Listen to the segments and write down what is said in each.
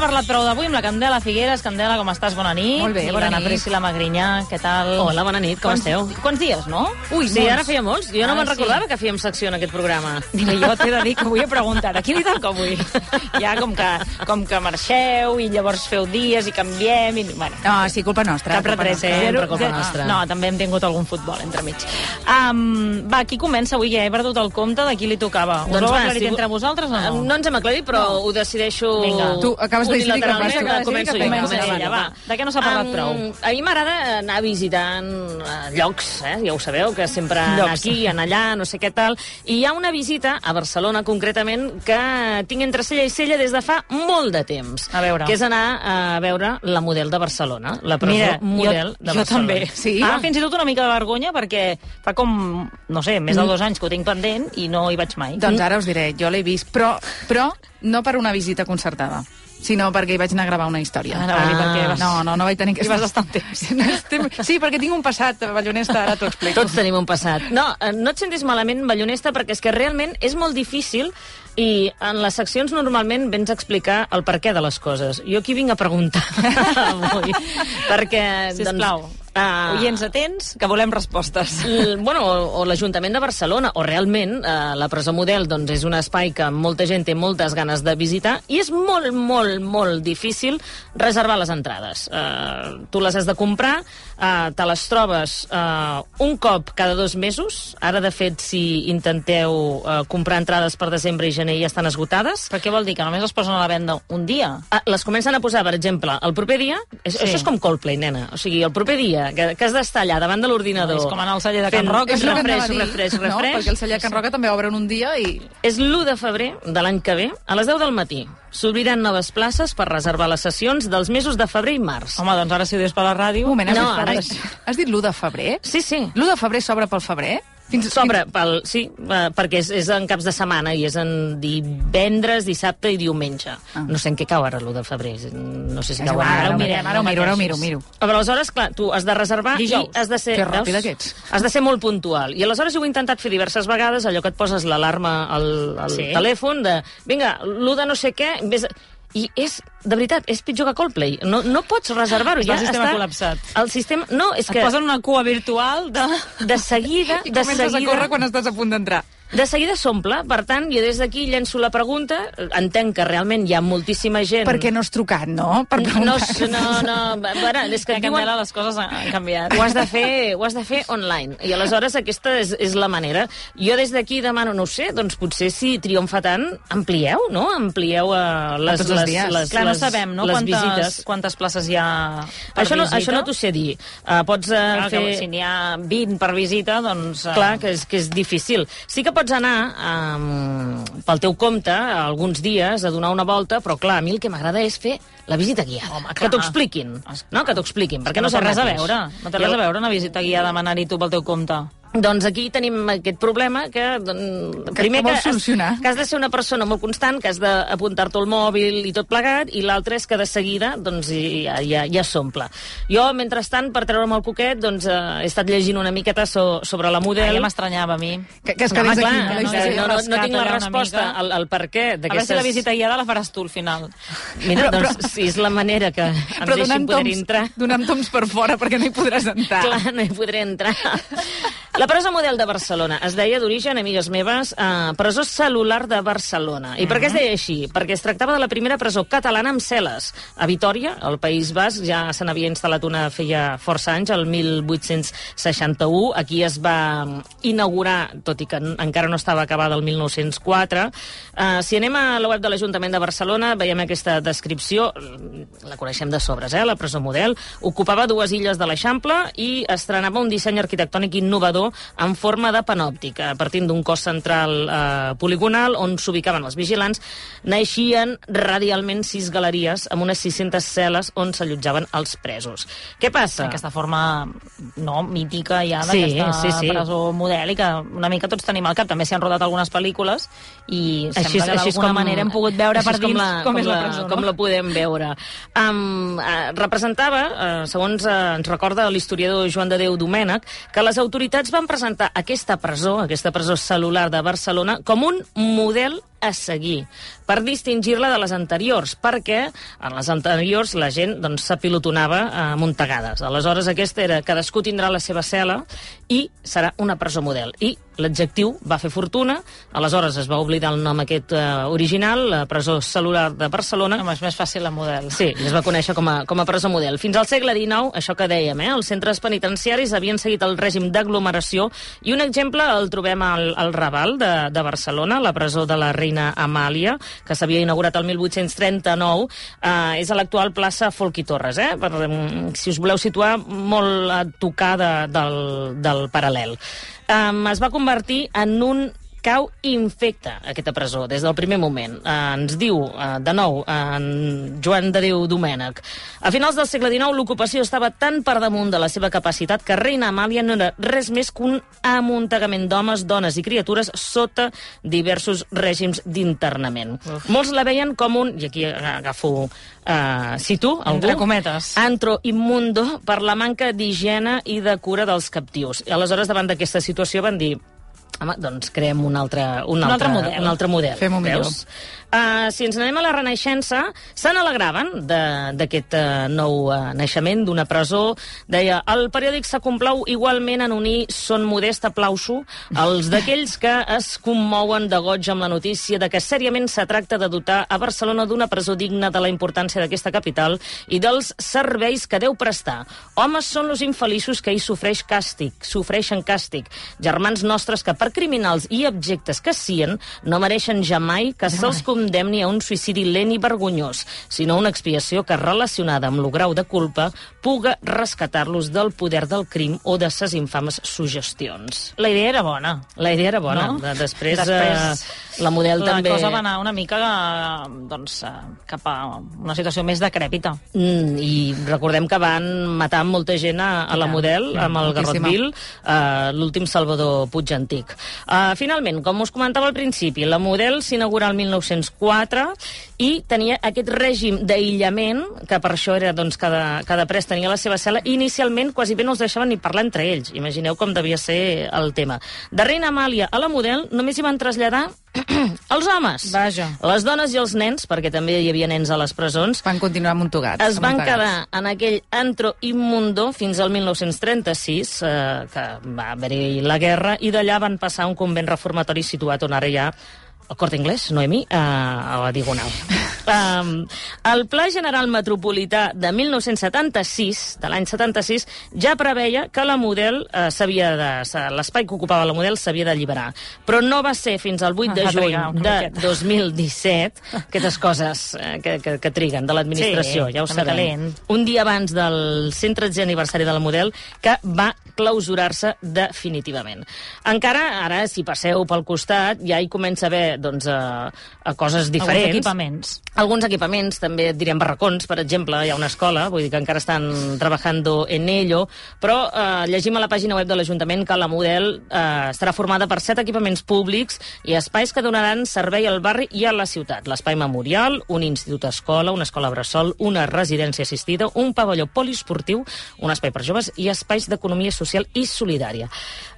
S'ha parlat prou d'avui amb la Candela Figueres. Candela, com estàs? Bona nit. Molt bé, I bona l'Anna nit. Priscila Magrinyà, què tal? Hola, bona nit, com quants, esteu? Quants dies, no? Ui, Sí, molts. ara feia molts. Jo no Ara me'n sí. recordava que fèiem secció en aquest programa. Digue, jo t'he de dir que avui he preguntat a quin li toca avui? Ja com que, com que marxeu i llavors feu dies i canviem i... Bueno, No, sí, culpa nostra. cap nostra. Sempre culpa zero- nostra. No, també hem tingut algun futbol entre mig. Um, va, qui comença avui? Ja he perdut el compte de qui li tocava. Us ho heu va, aclarit si- entre vosaltres o no? No ens hem aclarit, però no. ho decideixo Vinga. Tu acabes que unilateralment, tu. que començo jo. Comença ella, jo, va. De què no s'ha parlat prou? A mi m'agrada anar visitant eh, llocs, eh? ja ho sabeu, que sempre anar Llocs. aquí, anar allà, no sé què tal. I hi ha una visita a Barcelona, concretament, que tinc entre cella i cella des de fa molt de temps. A veure. Que és anar a veure la model de Barcelona, la presó Mira, model jo, de jo Barcelona. també. Sí? Ah, fins i tot una mica de vergonya perquè fa com, no sé, més de dos anys que ho tinc pendent i no hi vaig mai. Doncs ara us diré, jo l'he vist, però, però no per una visita concertada sinó perquè hi vaig anar a gravar una història. Ah, dir Ah. perquè vas... No, no, no vaig tenir... Hi vas estar un temps. Sí, perquè tinc un passat ballonesta, ara t'ho explico. Tots tenim un passat. No, eh, no et sentis malament, ballonesta, perquè és que realment és molt difícil i en les seccions normalment vens a explicar el per què de les coses. Jo aquí vinc a preguntar avui, perquè... Sisplau, doncs, ah, oients atents, que volem respostes. l- bueno, o, o l'Ajuntament de Barcelona, o realment eh, la presó model doncs, és un espai que molta gent té moltes ganes de visitar i és molt, molt, molt difícil reservar les entrades. Eh, tu les has de comprar, eh, te les trobes eh, un cop cada dos mesos. Ara, de fet, si intenteu eh, comprar entrades per desembre i gener ja estan esgotades. Però què vol dir? Que només es posen a la venda un dia? Ah, les comencen a posar, per exemple, el proper dia... Sí. Això és com Coldplay, nena. O sigui, el proper dia que, que has d'estar allà davant de l'ordinador... És com anar al celler de Can Roca, És refresh, a dir. refresh, No, refresh. perquè el celler Can Roca també obren un dia i... És l'1 de febrer de l'any que ve, a les 10 del matí. S'obriran noves places per reservar les sessions dels mesos de febrer i març. Home, doncs ara si ho dius per la ràdio... Un moment, has, No, dit, ara- has dit l'1 de febrer? Sí, sí. L'1 de febrer s'obre pel febrer? Fins, Sobre, pel, sí, eh, perquè és, és en caps de setmana i és en divendres, dissabte i diumenge. Ah. No sé en què cau ara l'1 de febrer. No sé si cau ara. ara ho mirem, ara ho miro, ara ho miro, miro. Però aleshores, clar, tu has de reservar Dijous. i has de ser... Que ràpida que ets. Has de ser molt puntual. I aleshores jo ho he intentat fer diverses vegades, allò que et poses l'alarma al, al Sí. telèfon de, vinga, l'1 de no sé què, vés... a-" I és, de veritat, és pitjor que Coldplay. No, no pots reservar-ho. Ja el sistema està... col·lapsat. El sistema... No, és Et que posen una cua virtual de... de seguida... I de comences seguida, a córrer quan estàs a punt d'entrar. De seguida s'omple, per tant, jo des d'aquí llenço la pregunta, entenc que realment hi ha moltíssima gent... Per què no has trucat, no? Per no, no, no, a veure, és que diuen, Candela, les coses han canviat. ho has de fer, ho has de fer online. I aleshores aquesta és, és la manera. Jo des d'aquí demano, no ho sé, doncs potser si triomfa tant, amplieu, no? Amplieu uh, les, les, dies. les, Clar, no les, sabem, no? les Quantes, visites. quantes places hi ha per Això no, visita? això no t'ho sé dir. Uh, pots uh, Clar, fer... que si n'hi ha 20 per visita, doncs... eh, Clar, que és, que és difícil. Sí que pots anar um, pel teu compte alguns dies a donar una volta, però clar, a mi el que m'agrada és fer la visita guiada. Home, que t'ho expliquin. No, que t'ho expliquin, perquè no, no, té res a veure. No té res a veure una visita guiada demanar-hi tu pel teu compte. Doncs aquí tenim aquest problema que, doncs, Que- primer que has- que has de ser una persona molt constant, que has d'apuntar-te al mòbil i tot plegat, i l'altre és que de seguida doncs, ja, ja, ja s'omple. Jo, mentrestant, per treure'm el coquet, doncs, eh, he estat llegint una miqueta so, sobre la Ah, model. ja m'estranyava a mi. Que, que es quedés aquí. clar, no, no, no, no rescat tinc la resposta al, al per què A veure si la visita guiada la faràs tu al final. Mira, Però- doncs, si és la manera que em Però deixin poder toms, entrar... donant toms per fora, perquè no hi podràs entrar. Clar, no hi podré entrar. La presó model de Barcelona es deia d'origen, amigues meves, eh, presó cel·lular de Barcelona. I per què es deia així? Perquè es tractava de la primera presó catalana amb cel·les. A Vitoria, al País Basc, ja se n'havia instal·lat una feia força anys, el 1861. Aquí es va inaugurar, tot i que en- encara no estava acabada el 1904. Eh, si anem a la web de l'Ajuntament de Barcelona, veiem aquesta descripció, la coneixem de sobres, eh? la presó model, ocupava dues illes de l'Eixample i estrenava un disseny arquitectònic innovador en forma de panòptica, partint d'un cos central eh, poligonal on s'ubicaven els vigilants, naixien radialment sis galeries amb unes 600 cel·les on s'allotjaven els presos. Què passa? Aquesta forma no, mítica ja Sí, d'aquesta sí, sí. presó modèlica, una mica tots tenim al cap. També s'hi han rodat algunes pel·lícules i sembla Així, que així és d'alguna manera hem pogut veure per és com dins la, com, com és la, la, presó, com no? la podem veure. Um, uh, representava, uh, segons uh, ens recorda l'historiador Joan de Déu Domènec, que les autoritats van presentar aquesta presó, aquesta presó cel·lular de Barcelona, com un model a seguir, per distingir-la de les anteriors, perquè en les anteriors la gent doncs, s'apilotonava a muntegades. Aleshores, aquesta era cadascú tindrà la seva cel·la i serà una presó model. I l'adjectiu va fer fortuna, aleshores es va oblidar el nom aquest eh, original, la presó cel·lular de Barcelona, Home, és més fàcil la model. Sí, i es va conèixer com a, com a presó model. Fins al segle XIX, això que dèiem, eh, els centres penitenciaris havien seguit el règim d'aglomeració i un exemple el trobem al, al Raval de, de Barcelona, la presó de la reina Amàlia, que s'havia inaugurat el 1839, eh, és a l'actual plaça Folc i Torres, eh, per, mm, si us voleu situar molt a tocar de, del, del paral·lel. Um, es va convertir en un cau infecta aquesta presó des del primer moment. Eh, ens diu, eh, de nou, en Joan de Déu Domènec, a finals del segle XIX l'ocupació estava tan per damunt de la seva capacitat que Reina Amàlia no era res més que un amuntegament d'homes, dones i criatures sota diversos règims d'internament. Molts la veien com un, i aquí agafo, eh, cito, algú, Entre cometes. antro immundo per la manca d'higiene i de cura dels captius. I aleshores, davant d'aquesta situació, van dir Home, doncs creem un altre, un, Un altre model. Un altre model. Fem-ho millor. Uh, si ens anem a la Renaixença, se n'alegraven de- d'aquest uh, nou uh, naixement d'una presó. Deia, el periòdic s'acomplau igualment en unir son modest aplauso als d'aquells que es commouen de goig amb la notícia de que sèriament se tracta de dotar a Barcelona d'una presó digna de la importància d'aquesta capital i dels serveis que deu prestar. Homes són los infeliços que hi sofreix càstig, sofreixen càstig. Germans nostres que per criminals i objectes que sien no mereixen jamai que se'ls condemni a un suïcidi lent i vergonyós, sinó una expiació que relacionada amb el grau de culpa puga rescatar-los del poder del crim o de ses infames sugestions. La idea era bona. La idea era bona. No? De- Després, Després, eh, la model la també... cosa va anar una mica eh, doncs, eh, cap a una situació més decrèpita. Mm, I recordem que van matar molta gent a, a la Ja, model, ja, amb el. Garrotville, uh, l'últim Salvador Puig Antic. Uh, finalment, com us comentava al principi, la model s'inaugura el 1904 i tenia aquest règim d'aïllament, que per això era, doncs, cada, cada pres tenia la seva cel·la, i inicialment quasi bé no els deixaven ni parlar entre ells. Imagineu com devia ser el tema. De Reina Amàlia a la model només hi van traslladar els homes. Vaja. Les dones i els nens, perquè també hi havia nens a les presons, Van continuar amuntugats. es van quedar en aquell antro immundo fins al 1936, eh, que va haver-hi la guerra, i d'allà van passar a un convent reformatori situat on ara hi ha el Corte Inglés, Noemi, eh, a la Diagonal. Um, el Pla General Metropolità de 1976, de l'any 76, ja preveia que la model eh, s'havia de... l'espai que ocupava la model s'havia d'alliberar. Però no va ser fins al 8 de Va juny de miqueta. 2017, aquestes coses eh, que, que, que triguen de l'administració, Sí, ja ho sabem. lent. Un dia abans del 113è aniversari de la model, que va clausurar-se definitivament. Encara, ara, si passeu pel costat, ja hi comença a haver doncs, a, a coses Alguns diferents. equipaments. Alguns equipaments, també et direm barracons, per exemple, hi ha una escola, vull dir que encara estan trabajando en ello, però eh, llegim a la pàgina web de l'Ajuntament que la model eh, estarà formada per set equipaments públics i espais que donaran servei al barri i a la ciutat. L'espai memorial, un institut escola, una escola bressol, una residència assistida, un pavelló poliesportiu, un espai per joves i espais d'economia social i solidària.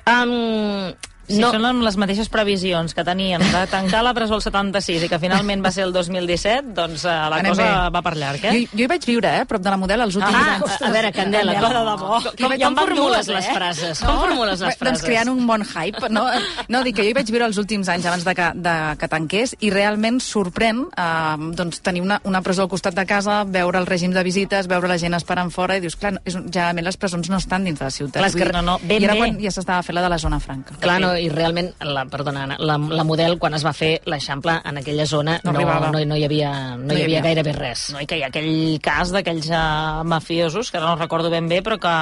Um, Si no. són les mateixes previsions que tenien de tancar la presó el 76 i que finalment va ser el 2017, doncs eh, la Anem cosa bé. va per llarg, eh? Jo, jo hi vaig viure, eh, prop de la model, els últims Ah, anys. a veure, Candela, com, de debò. com, com, van formules eh? les frases? Com formules les Bé, frases? Doncs creant un bon hype, no? No, dic que jo hi vaig viure els últims anys abans de que, de que tanqués i realment sorprèn eh, doncs, tenir una, una presó al costat de casa, veure el règim de visites, veure la gent esperant fora i dius, clar, és, generalment les presons no estan dins de la ciutat. Clar, que no, no, ben I era bé. quan ja s'estava fent la de la zona franca. Clar, no, i realment, la, perdona, Anna, la, la model, quan es va fer l'Eixample en aquella zona, No no, no, no, hi havia, no, No hi hi havia havia. gairebé res. No, i que hi ha aquell cas d'aquells uh, mafiosos, que ara no recordo ben bé, però que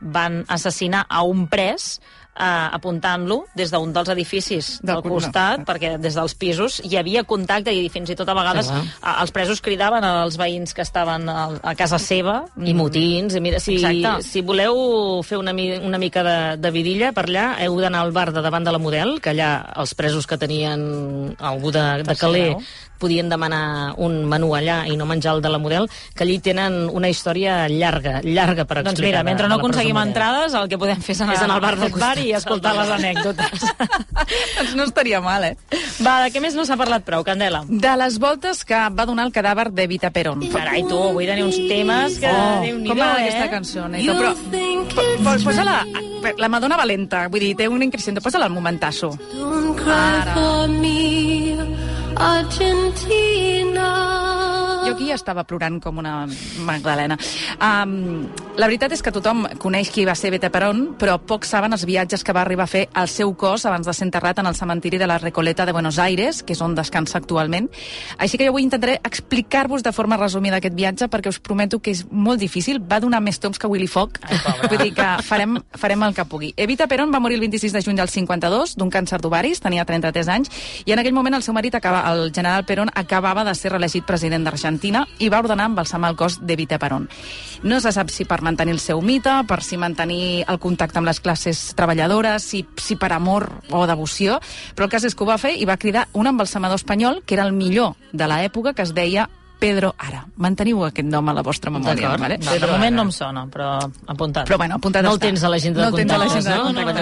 van assassinar a un pres eh, apuntant-lo des d'un dels edificis Del del costat, no. perquè des dels pisos hi havia contacte i fins i tot a vegades Sí, eh, els presos cridaven als veïns que estaven a, a casa seva. I motins, i mira, si, Exacte. si voleu fer una, mi- una mica de, de vidilla per allà, heu d'anar al bar de davant de la Model, que allà els presos que tenien algú de, de caler grau. Podien demanar un menú allà i no menjar el de la Model, que allí tenen una història llarga, llarga per Doncs explicar. mira, mentre no aconseguim entrades, el que podem fer és anar, És anar al bar del bar i escoltar les anècdotes. doncs no estaria mal, eh? Va, de què més no s'ha parlat prou, Candela? De les voltes que va donar el cadàver de Vita Perón. Carai, tu, avui teniu uns temes que... Oh, Déu-n'hi-do, com m'agrada eh? aquesta cançó, Neito, però... po- po- Posa-la... La Madonna Valenta, vull dir, té un increscendo. Posa-la al momentasso. Don't cry for me, Argentina. Jo aquí estava plorant com una magdalena. Um, la veritat és que tothom coneix qui va ser Vita Perón, però pocs saben els viatges que va arribar a fer al seu cos abans de ser enterrat en el cementiri de la Recoleta de Buenos Aires, que és on descansa actualment. Així que jo avui intentaré explicar-vos de forma resumida aquest viatge, perquè us prometo que és molt difícil. Va donar més toms que Willy Fogg. Vull dir que farem, farem el que pugui. Evita Perón va morir el 26 de juny del 52 d'un càncer d'ovaris, tenia 33 anys, i en aquell moment el seu marit, acaba, el general Perón, acabava de ser reelegit president d'Argentina i va ordenar embalsamar el cos d'Evita Perón. No se sap si per mantenir el seu mite, per si mantenir el contacte amb les classes treballadores, si, si per amor o devoció, però el cas és que ho va fer i va cridar un embalsamador espanyol que era el millor de l'època, que es deia Pedro Ara. Manteniu aquest nom a la vostra memòria. D'acord. Vale? No, de moment no em sona, però apuntat. Però bueno, apuntat No el està. tens a l'agenda de no el tens a contactes, no? contactes,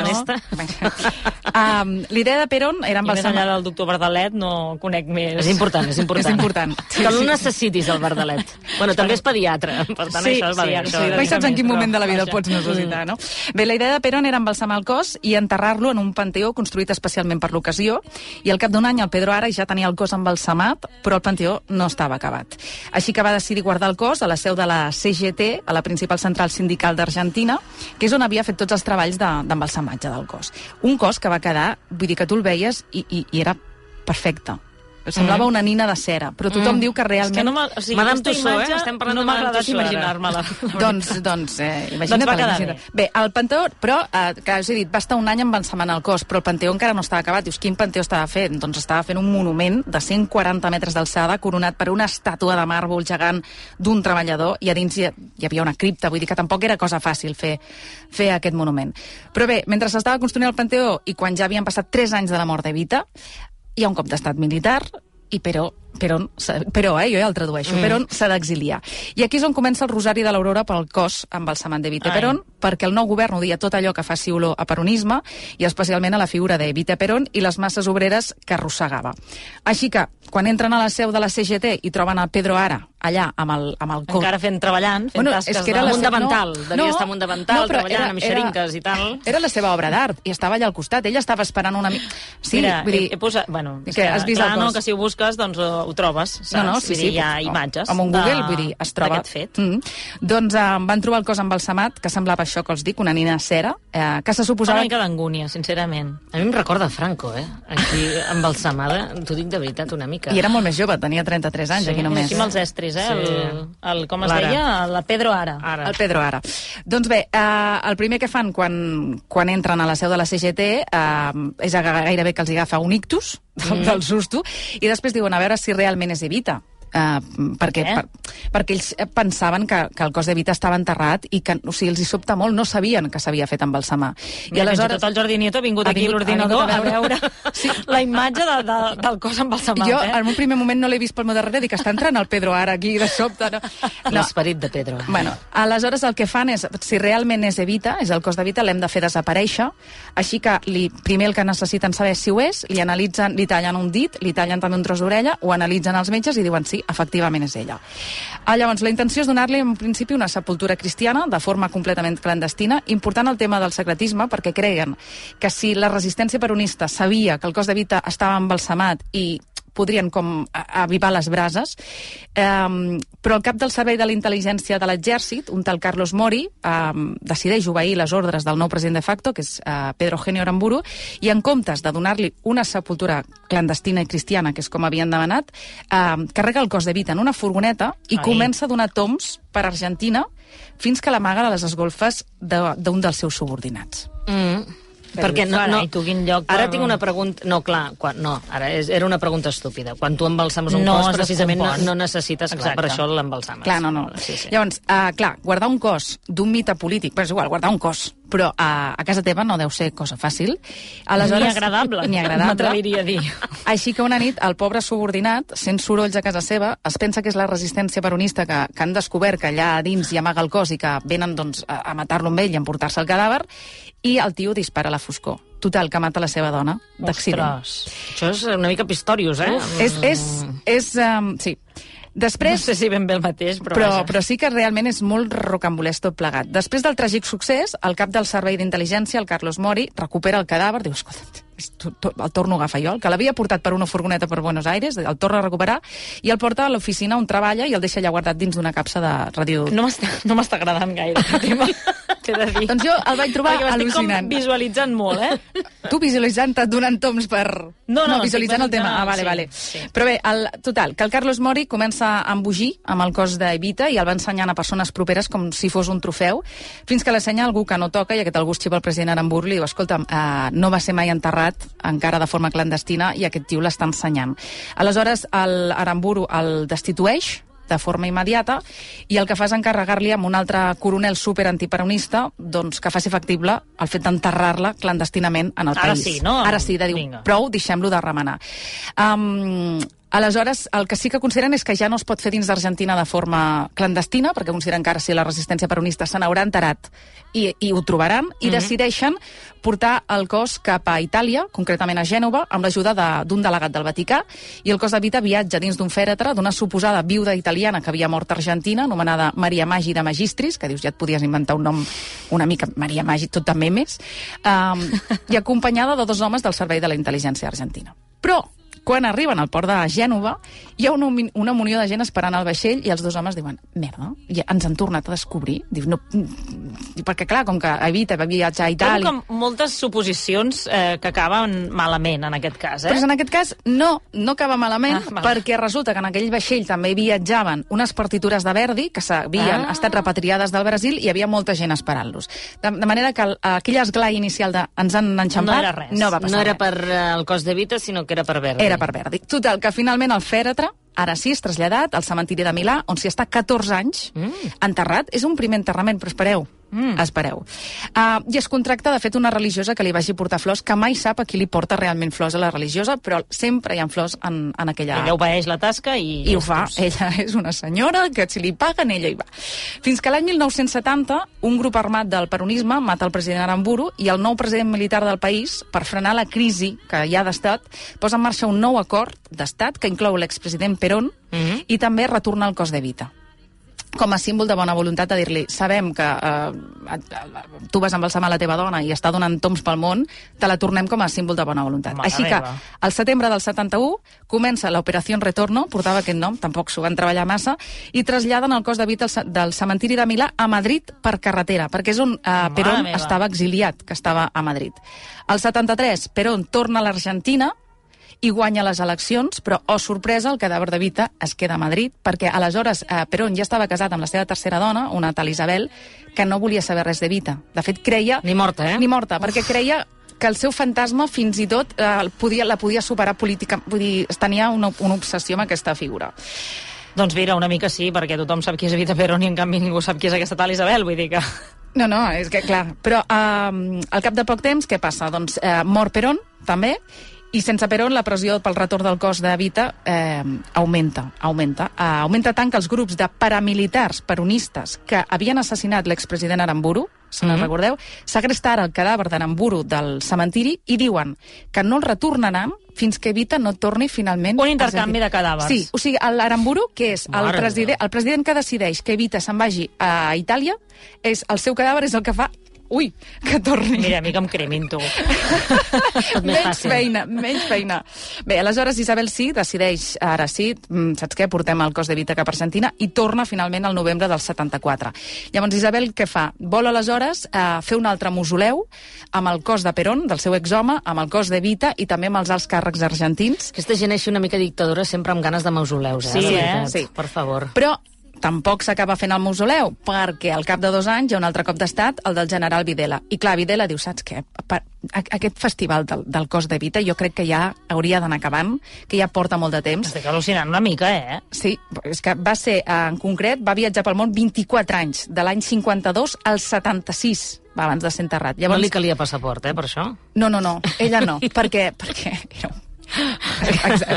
No, no? um, L'idea de Perón era I més embalsamar... enllà del doctor Bardalet no conec més. És important, és important. És important. Sí, que no sí. necessitis el Bardalet. Bueno, també és pediatre, per tant Sí, això va sí, bé. Això sí, va Mai bé. saps en quin moment de la vida el pots necessitar, no? Bé, la idea de Perón era embalsamar el cos i enterrar-lo en un panteó construït especialment per l'ocasió, i al cap d'un any el Pedro Ara ja tenia el cos embalsamat, però el panteó no estava acabat. Així que va decidir guardar el cos a la seu de la CGT, a la principal central sindical d'Argentina, que és on havia fet tots els treballs de- d'embalsamatge del cos. Un cos que va quedar, vull dir que tu el veies i, i, i era perfecte. Semblava una nina de cera, però tothom diu que És realment... que no o sigui, Madame Tussauds, eh? Estem parlant no de m'ha Madame agradat imaginar-me-la. Doncs, doncs, eh, imagina't. Doncs va quedar imagina't. bé. Bé, el panteó, però, eh, que us he dit, va estar un any embalsamant el cos, però el panteó encara no estava acabat. Dius, quin panteó estava fent? Doncs estava fent un monument de 140 metres d'alçada, coronat per una estàtua de màrbol gegant d'un treballador, i a dins hi, hi havia una cripta, vull dir que tampoc era cosa fàcil fer, fer aquest monument. Però bé, mentre s'estava construint el panteó i quan ja havien passat 3 anys de la mort d'Evita, hi ha un cop d'estat militar i però Perón, però, eh, jo ja el tradueixo, mm. Perón s'ha d'exiliar. I aquí és on comença el rosari de l'Aurora pel cos embalsamant d'Evita Ai. Perón, perquè el nou govern odia tot allò que faci olor a peronisme, i especialment a la figura d'Evita Perón i les masses obreres que arrossegava. Així que, quan entren a la seu de la CGT i troben a Pedro Ara, allà, amb el, amb el cos... Encara fent treballant, fent Bueno, tasques és que era de... Amb un seva- davantal, no, devia no, estar amb un davantal, no, treballant era- amb era- xerinques i tal. Era la seva obra d'art i estava allà al costat. Ella estava esperant una mica... Sí, Mira, vull dir... he, he posat... Bueno, que, has vist clar, el no, cos? que si ho busques, doncs ho, trobes, saps? No, no, sí, Vull sí. dir, hi ha però- imatges Amb un Google, de- vull dir, es troba... d'aquest fet. Mm Doncs eh, van trobar el cos embalsamat, que semblava això que els dic, una nina cera, eh, que se Una suposava... mica d'angúnia, sincerament. A mi em recorda Franco, eh? Aquí, embalsamada, t'ho dic de veritat, una mica. I era molt més jove, tenia 33 anys, aquí només. Aquí amb els estris, eh? Sí. El, el, com es deia? La Pedro Ara. Ara. El Pedro Ara. Doncs bé, eh, el primer que fan quan, quan entren a la seu de la CGT eh, és a- gairebé que els agafa un ictus mm. del susto i després diuen a veure si realment és Evita. Uh, perquè, què? per, perquè ells eh, pensaven que, que el cos d'Evita estava enterrat i que o sigui, els hi sobta molt, no sabien que s'havia fet embalsamar. I aleshores... I tot el Jordi Nieto ha vingut Ha aquí a vingut- ha l'ordinador a a veure, veure. Sí. la imatge de, de, del cos embalsamat, jo, eh? en un primer moment no l'he vist pel meu darrere, dic, està entrant el Pedro ara aquí de sobte. No? no. L'esperit de Pedro. Bueno, aleshores el que fan és, si realment és Evita, és el cos d'Evita, l'hem de fer desaparèixer, així que li, primer el que necessiten saber si ho és, li analitzen, li tallen un dit, li tallen també un tros d'orella, ho analitzen els metges i diuen sí, efectivament és ella. Ah, llavors, la intenció és donar-li en principi una sepultura cristiana de forma completament clandestina, important el tema del secretisme perquè creien que si la resistència peronista sabia que el cos d'Evita estava embalsamat i podrien com avivar les brases, eh, però el cap del servei de la intel·ligència de l'exèrcit, un tal Carlos Mori, eh, decideix obeir les ordres del nou president de facto, que és eh, Pedro Genio Aramburu, i en comptes de donar-li una sepultura clandestina i cristiana, que és com havien demanat, eh, carrega el cos de Vita en una furgoneta i Ai. comença a donar toms per Argentina fins que l'amaga a les esgolfes de- d'un dels seus subordinats. Mm. Perquè no, no, I tu quin lloc... Ara tinc una pregunta... No, clar, quan, no, ara és, era una pregunta estúpida. Quan tu embalsames un No cos, precisament no, no necessites, clar, Exacte. per això l'embalsames. Clar, no, no. Sí, sí. Llavors, uh, clar, guardar un cos d'un mite polític, però és igual, guardar un cos, però uh, a casa teva no deu ser cosa fàcil. Ni agradable, Ni agradable. m'atreviria a dir. Així que una nit, el pobre subordinat, sent sorolls a casa seva, es pensa que és la resistència peronista que, que han descobert que allà a dins hi amaga el cos i que venen doncs, a, a matar-lo amb ell i a emportar-se el cadàver, i el tio dispara a la foscor. Total, que mata la seva dona d'accident. Això és una mica pistorius, eh? És, és, és, um, sí. No Després, sé si ben bé el mateix, però, però, vaja. però sí que realment és molt rocambolès tot plegat. Després del tràgic succés, el cap del servei d'intel·ligència, el Carlos Mori, recupera el cadàver, diu, escolta, és to, to, el torno a agafar jo, el que l'havia portat per una furgoneta per Buenos Aires, el torna a recuperar, i el porta a l'oficina on treballa i el deixa allà guardat dins d'una capsa de ràdio... No m'està no m'està agradant gaire aquest tema, t'he de dir. Doncs jo el vaig trobar Perquè al·lucinant. com visualitzant molt, eh? Tu visualitzant-te, donant toms per... No, no, visualitzant el tema. Ah, vale, sí, vale. sí. Però bé, el, total, que el Carlos Mori comença a embogir amb el cos d'Evita i el va ensenyant a persones properes com si fos un trofeu, fins que l'assenya algú que no toca i aquest algú es xiva el president Aramburu i li diu, escolta'm, eh, no va ser mai enterrat encara de forma clandestina i aquest tio l'està ensenyant. Aleshores, el Aramburu el destitueix de forma immediata i el que fa és encarregar-li amb un altre coronel super antiperonista doncs, que faci factible el fet d'enterrar-la clandestinament en el Ara país. sí, no? Ara sí, de dir, Vinga. prou, deixem-lo de remenar. Um, aleshores, el que sí que consideren és que ja no es pot fer dins d'Argentina de forma clandestina, perquè consideren que ara sí la resistència peronista se n'haurà enterat i, i ho trobaran, i decideixen portar el cos cap a Itàlia, concretament a Gènova, amb l'ajuda de- d'un delegat del Vaticà, i el cos de Vita viatja dins d'un fèretre d'una suposada viuda italiana que havia mort a Argentina, anomenada Maria Magi de Magistris, que dius, ja et podies inventar un nom una mica Maria Magi, tot també més, um, i acompanyada de dos homes del Servei de la Intel·ligència Argentina. Però, quan arriben al port de Gènova, hi ha una, una munió de gent esperant al vaixell i els dos homes diuen, merda, ja ens han tornat a descobrir. Dius, no, mm, perquè clar, com que Evita viatjar a Itàlia... Com moltes suposicions eh, que acaben malament, en aquest cas, eh? Però en aquest cas no, no acaba malament, Ah, val. perquè resulta que en aquell vaixell també viatjaven unes partitures de Verdi que s'havien Ah. estat repatriades del Brasil i hi havia molta gent esperant-los. De, de manera que el, aquell esglai inicial de ens han enxampat No era res. no va passar No era res. per eh, el cos de Vita, sinó que era per Verdi. Era per Verdi. Total, que finalment el fèretre ara sí és traslladat al cementiri de Milà, on s'hi està 14 anys mm. enterrat. És un primer enterrament, però espereu, mm. espereu. Uh, I es contracta, de fet, una religiosa que li vagi portar flors, que mai sap a qui li porta realment flors a la religiosa, però sempre hi ha flors en, en aquella... Ella obeeix la tasca i... I ho fa. Ella és una senyora que si li paguen, ella hi va. Fins que l'any 1970, un grup armat del peronisme mata el president Aramburu i el nou president militar del país, per frenar la crisi que hi ha d'estat, posa en marxa un nou acord d'estat que inclou l'expresident Perón Mhm. i també retorna el cos de Vita com a símbol de bona voluntat de dir-li sabem que eh, eh, tu vas embalsamar la teva dona i està donant toms pel món, te la tornem com a símbol de bona voluntat. Mare Així que, meva. al setembre del 71, comença l'operació Retorno, portava aquest nom, tampoc s'ho van treballar massa, i traslladen el cos de ce- del cementiri de Milà a Madrid per carretera, perquè és on eh, Perón meva. estava exiliat, que estava a Madrid. Al 73, Perón torna a l'Argentina, i guanya les eleccions, però, oh sorpresa, el cadàver de Vita es queda a Madrid, perquè aleshores eh, Perón ja estava casat amb la seva tercera dona, una tal Isabel, que no volia saber res de Vita. De fet, creia... Ni morta, eh? Ni morta, perquè creia que el seu fantasma fins i tot eh, podia, la podia superar política, vull dir, tenia una, una obsessió amb aquesta figura. Doncs mira, una mica sí, perquè tothom sap qui és Evita Perón i en canvi ningú sap qui és aquesta tal Isabel, vull dir que... No, no, és que clar, però eh, al cap de poc temps què passa? Doncs eh, mor Perón, també, i sense Perón la pressió pel retorn del cos de Vita eh, augmenta, augmenta. Eh, augmenta tant que els grups de paramilitars peronistes que havien assassinat l'expresident Aramburu, si no Mhm. recordeu, segresta ara el cadàver d'Aramburu del cementiri i diuen que no el retornaran fins que Vita no torni finalment... Un intercanvi de cadàvers. Sí, o sigui, l'Aramburu, que és el president, el president que decideix que Evita se'n vagi a Itàlia, és el seu cadàver és el que fa ui, que torni. Mira, a mi que em cremin, tu. Menys fàcil. feina, menys feina. Bé, aleshores Isabel sí, decideix, ara sí, mm, saps què, portem el cos de Vita cap a Argentina i torna finalment al novembre del 74. Llavors Isabel què fa? Vol aleshores eh, fer un altre mausoleu amb el cos de Perón, del seu exhome, amb el cos de Vita i també amb els alts càrrecs argentins Aquesta gent així una mica dictadora sempre amb ganes de mausoleus, eh? Sí, eh? Sí. Per favor. Però tampoc s'acaba fent el mausoleu, perquè al cap de dos anys hi ha un altre cop d'estat, el del general Videla. I clar, Videla diu, saps què? Per, a, aquest festival del, del cos de Vita jo crec que ja hauria d'anar acabant, que ja porta molt de temps. Estic al·lucinant una mica, eh? Sí, és que va ser, eh, en concret, va viatjar pel món 24 anys, de l'any 52 al 76, va, abans de ser enterrat. No li calia passaport, eh, per això? No, no, no, ella no, perquè, perquè era un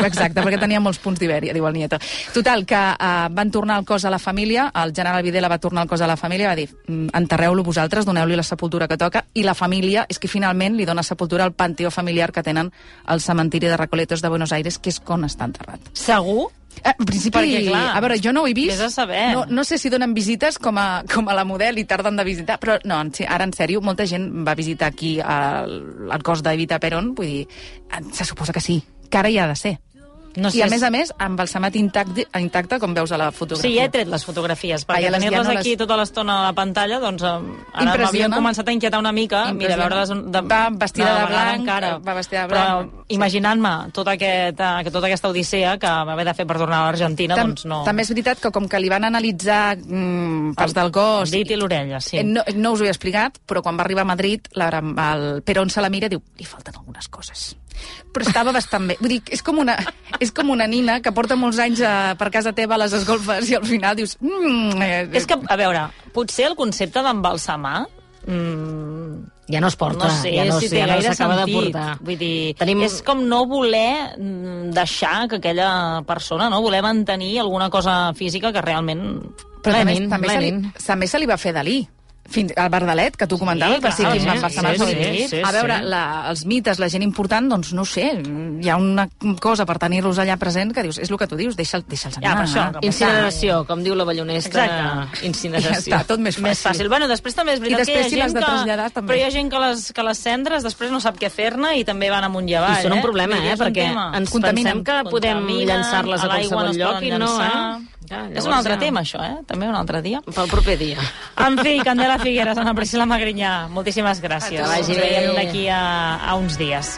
Exacte, perquè tenia molts punts d'Ibèria, diu el Nieto. Total, que uh, van tornar el cos a la família, el general Videla va tornar el cos a la família, va dir, "Mm, enterreu-lo vosaltres, doneu-li la sepultura que toca, i la família és que finalment li dona sepultura al panteó familiar que tenen al cementiri de Recoletos de Buenos Aires, que és on està enterrat. Segur? Eh, En principi, Perquè, clar, a veure, jo no ho he vist. vés a saber. No, no sé si donen visites com a, com a la model i tarden de visitar, però no, en- ara en sèrio, molta gent va visitar aquí el, el cos d'Evita Perón, vull dir, en- se suposa que sí, que ara hi ha de ser. No I a més a més, amb el semat intacte, intacte com veus a la Sí, fotografia. ja he tret les fotografies, perquè les- tenir-les ja no les- aquí tota l'estona a la pantalla, doncs ara m'havien començat a inquietar una mica. Mira, veure-les... De, Va vestida de vegada blanc, encara. va vestida de Però blanc, sí. imaginant-me tota, aquest, eh, tota aquesta odissea que va haver de fer per tornar a l'Argentina, Tam doncs no... També és veritat que com que li van analitzar mm, parts del cos... Dit i l'orella, sí. Eh, No, no us ho he explicat, però quan va arribar a Madrid, la, el Perón se la mira i diu, li falten algunes coses. Però estava bastant bé. Vull dir, és com una, és com una nina que porta molts anys a, per casa teva a les esgolfes i al final dius... Mm, eh, És que, a veure, potser el concepte d'embalsamar... Mm, Ja no es porta, no sé ja no, si ja no s'acaba de portar. Vull dir, Tenim- és com no voler mm, deixar que aquella persona, no? voler mantenir alguna cosa física que realment... Però també, Lenin, també, se li, també se li va fer Dalí. Fins al Bardalet, que tu comentaves, Sí, si clar, aquí sí, van sí, passar sí, sí, sí, sí, A veure, sí. la, els mites, la gent important, doncs no ho sé, hi ha una cosa per tenir-los allà present que dius, és el que tu dius, deixa'ls deixa Ja, anar. per això, que Incineració, com diu la ballonesta. Exacte. Incineració. Ja està, tot més fàcil. Més fàcil. Bueno, després també és veritat que si hi ha l'has gent de que... també. Però hi ha gent que les, que les cendres després no sap què fer-ne i també van amunt i avall, I són un eh? problema, eh? un Perquè ens Contaminen. pensem que podem llançar-les a l'aigua qualsevol lloc i no, eh? Ja, és un altre ja- tema, això, eh? També un altre dia. Pel proper dia. En fi, Candela Figueres, Ana Priscila Magrinyà, moltíssimes gràcies. Que vagi Ens veiem d'aquí a, a uns dies.